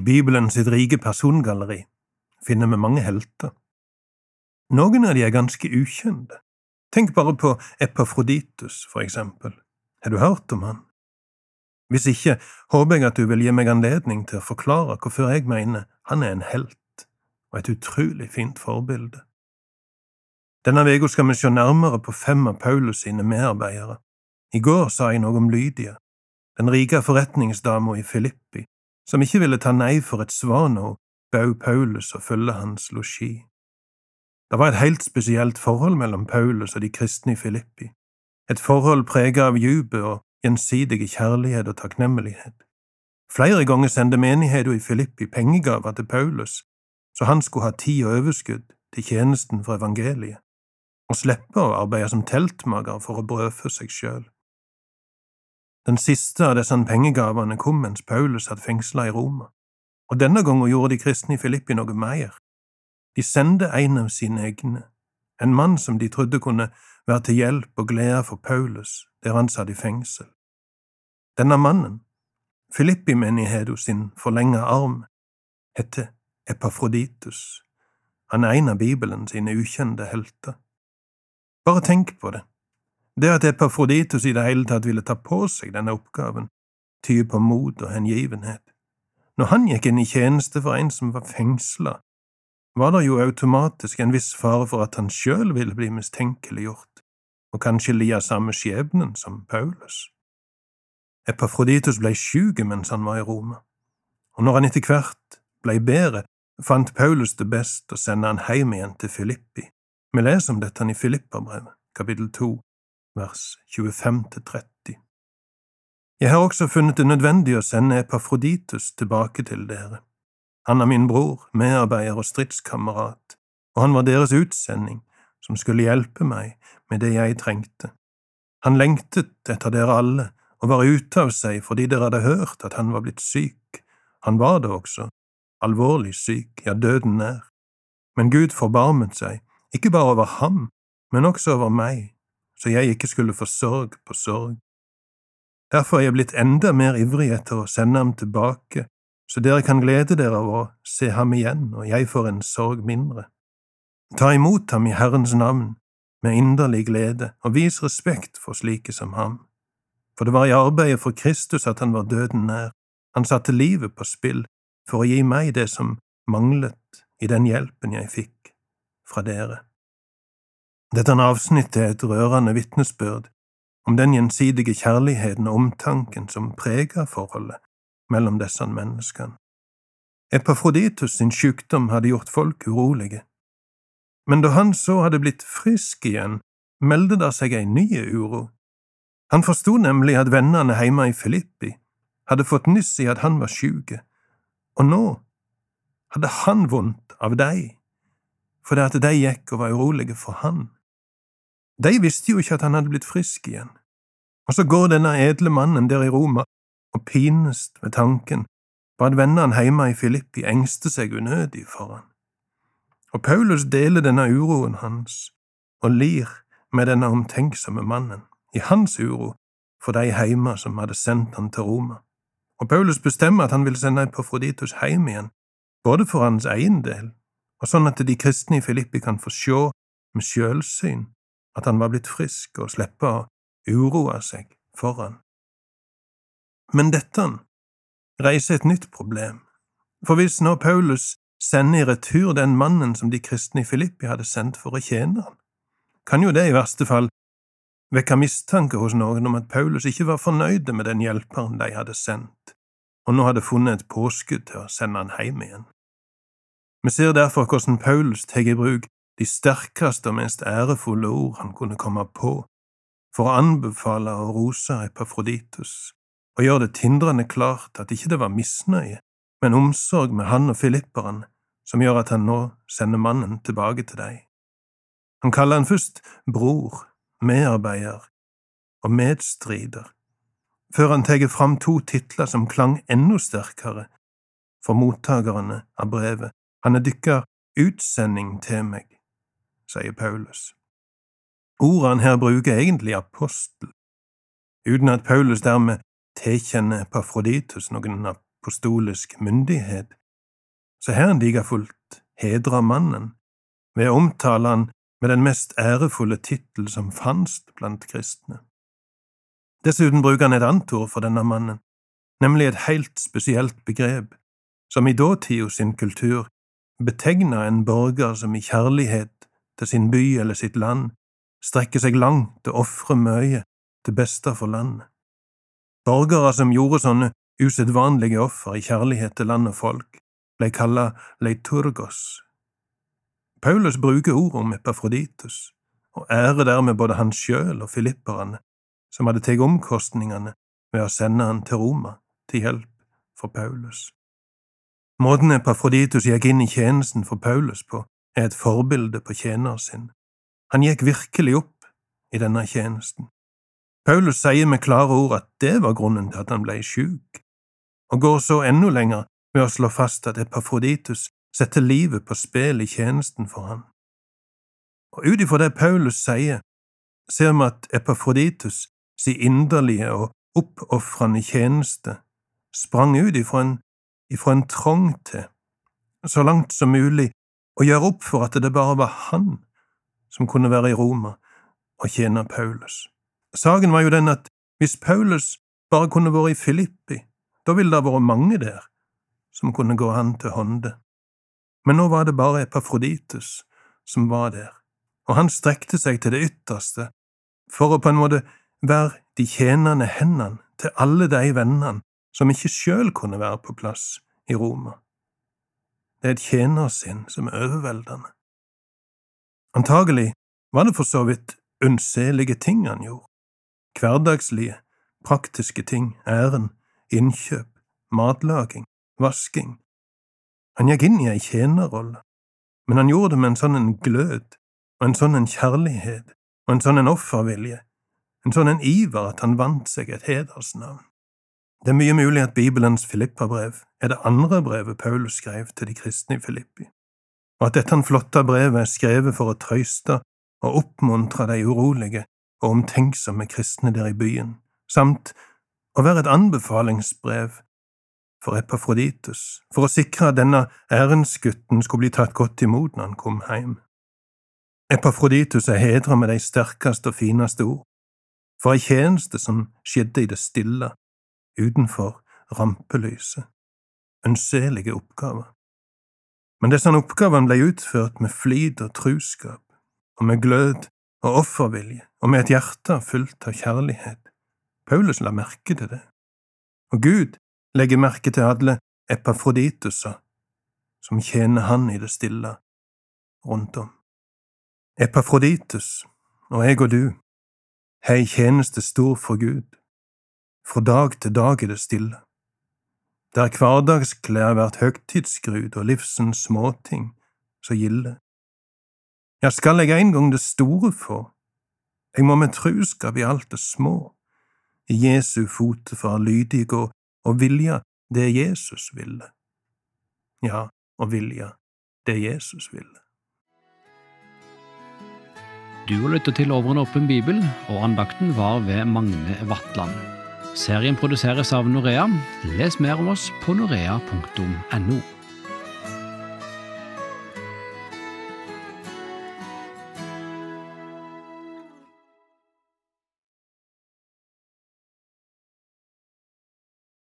I Bibelen sitt rike persongalleri finner vi mange helter. Noen av de er ganske ukjente. Tenk bare på Epafroditus, for eksempel. Har du hørt om han? Hvis ikke, håper jeg at du vil gi meg anledning til å forklare hvorfor jeg mener han er en helt og et utrolig fint forbilde. Denne uka skal vi se nærmere på fem av Paulus sine medarbeidere. I går sa jeg noe om Lydia, den rike forretningsdama i Filippi, som ikke ville ta nei for et svar nå, bød Paulus å følge hans losji. Det var et helt spesielt forhold mellom Paulus og de kristne i Filippi, et forhold preget av dype og gjensidige kjærlighet og takknemlighet. Flere ganger sendte menigheten i Filippi pengegaver til Paulus, så han skulle ha tid og overskudd til tjenesten for evangeliet, og slippe å arbeide som teltmager for å brødfø seg sjøl. Den siste av disse pengegavene kom mens Paulus hadde fengsla i Roma, og denne gangen gjorde de kristne i Filippi noe mer. De sendte en av sine egne, en mann som de trodde kunne være til hjelp og glede for Paulus der han satt i fengsel. Denne mannen, Filippi-menigheten sin forlenga arm, heter Epafroditus. Han er en av Bibelen sine ukjente helter. Bare tenk på det. Det at Epafroditus i det hele tatt ville ta på seg denne oppgaven, tyder på mot og hengivenhet. Når han gikk inn i tjeneste for en som var fengsla, var det jo automatisk en viss fare for at han sjøl ville bli mistenkeliggjort, og kanskje lide samme skjebnen som Paulus. Epafroditus ble sjuk mens han var i Roma, og når han etter hvert ble bedre, fant Paulus det best å sende han hjem igjen til Filippi. Vi leser om dette i Filipperbrevet, kapittel 2, vers 25–30. Jeg har også funnet det nødvendig å sende Epafroditus tilbake til dere. Han er min bror, medarbeider og stridskamerat, og han var deres utsending, som skulle hjelpe meg med det jeg trengte. Han lengtet etter dere alle og var ute av seg fordi dere hadde hørt at han var blitt syk. Han var det også, alvorlig syk, ja, døden nær. Men Gud forbarmet seg, ikke bare over ham, men også over meg, så jeg ikke skulle få sorg på sorg. Derfor er jeg blitt enda mer ivrig etter å sende ham tilbake så dere kan glede dere av å se ham igjen, og jeg får en sorg mindre. Ta imot ham i Herrens navn med inderlig glede, og vis respekt for slike som ham. For det var i arbeidet for Kristus at han var døden nær, han satte livet på spill for å gi meg det som manglet i den hjelpen jeg fikk fra dere. Dette avsnittet er et rørende vitnesbyrd om den gjensidige kjærligheten og omtanken som preger forholdet mellom disse menneskene. Epafroditus sin sykdom hadde gjort folk urolige, men da han så hadde blitt frisk igjen, meldte det seg en ny uro. Han forsto nemlig at vennene hjemme i Filippi hadde fått nyss i at han var syk, og nå hadde han vondt av dem, fordi at de gikk og var urolige for han. De visste jo ikke at han hadde blitt frisk igjen. Og så går denne edle mannen der i Roma og pinest ved tanken på at vennene hjemme i Filippi engster seg unødig for han. Og Paulus deler denne uroen hans og lir med denne omtenksomme mannen, i hans uro for de hjemme som hadde sendt han til Roma. Og Paulus bestemmer at han vil sende Epafroditus hjem igjen, både for hans egen del, og sånn at de kristne i Filippi kan få se med sjølsyn at han var blitt frisk og slippe å uroe seg for han. Men dette reiser et nytt problem, for hvis nå Paulus sender i retur den mannen som de kristne i Filippi hadde sendt for å tjene han, kan jo det i verste fall vekke mistanke hos noen om at Paulus ikke var fornøyd med den hjelperen de hadde sendt, og nå hadde funnet et påskudd til å sende han hjem igjen. Vi ser derfor hvordan Paulus tar i bruk de sterkeste og mest ærefulle ord han kunne komme på, for å anbefale og rose Epafroditus, og gjøre det tindrende klart at ikke det var misnøye, men omsorg med han og filipperen som gjør at han nå sender mannen tilbake til deg. Han kaller han først bror, medarbeider og medstrider, før han tar fram to titler som klang enda sterkere for mottakerne av brevet. Han er dykkar utsending til meg, sier Paulus. Ordet han her bruker, er egentlig apostel, uten at Paulus dermed tilkjenner Pafroditus noen apostolisk myndighet, så han like fullt hedra mannen ved å omtale han med den mest ærefulle tittel som fantes blant kristne. Dessuten bruker han et annet ord for denne mannen, nemlig et helt spesielt begrep, som i datida sin kultur betegner en borger som i kjærlighet til sin by eller sitt land strekker seg langt og ofre mye til beste for landet. Borgere som gjorde sånne usedvanlige offer i kjærlighet til land og folk, ble kalla leiturgos, Paulus bruker ordet om Epafroditus, og ærer dermed både han sjøl og filipperne, som hadde tatt omkostningene ved å sende han til Roma til hjelp for Paulus. Måten Epafroditus gikk inn i tjenesten for Paulus på, er et forbilde på tjeneren sin. Han gikk virkelig opp i denne tjenesten. Paulus sier med klare ord at det var grunnen til at han ble sjuk, og går så enda lenger ved å slå fast at Epafroditus setter livet på spill i tjenesten for han. Og ut ifra det Paulus sier, ser vi at Epafroditus si inderlige og oppofrende tjeneste sprang ut ifra en, ifra en trang til, så langt som mulig, å gjøre opp for at det bare var han som kunne være i Roma og tjene Paulus. Saken var jo den at hvis Paulus bare kunne vært i Filippi, da ville det vært mange der som kunne gå han til hånde. Men nå var det bare Epafroditus som var der, og han strekte seg til det ytterste for å på en måte være de tjenende hendene til alle de vennene som ikke sjøl kunne være på plass i Roma. Det er et tjenersinn som er overveldende. Antagelig var det for så vidt unnselige ting han gjorde, hverdagslige, praktiske ting, æren, innkjøp, matlaging, vasking, han gikk inn i ei tjenerrolle, men han gjorde det med en sånn en glød og en sånn en kjærlighet og en sånn en offervilje, en sånn en iver at han vant seg et hedersnavn. Det er mye mulig at Bibelens Filippabrev er det andre brevet Paulus skrev til de kristne i Filippi, og at dette flotte brevet er skrevet for å trøste og oppmuntre de urolige og omtenksomme kristne der i byen, samt å være et anbefalingsbrev for Epafroditus, for å sikre at denne ærensgutten skulle bli tatt godt imot når han kom hjem. Epafroditus er hedra med de sterkeste og fineste ord, for ei tjeneste som skjedde i det stille, utenfor rampelyset, ønselige oppgaver. Men disse oppgavene ble utført med flid og truskap, og med glød og offervilje, og med et hjerte fullt av kjærlighet. Paulus la merke til det. Og Gud legger merke til alle epafrodituser som tjener han i det stille rundt om. Epafroditus og jeg og du har ei tjeneste stor for Gud, fra dag til dag er det stille, der hverdagsklær vært høgtidsgrud og livsens småting så gilde. Ja, skal jeg en gang det store få, jeg må med truskap i alt det små, i Jesu fotefar lydig gå og vilja det Jesus ville. Ja, og vilja det Jesus ville. Du har lyttet til Over en åpen bibel, og andakten var ved Magne Vatland. Serien produseres av Norea. Les mer om oss på norea.no.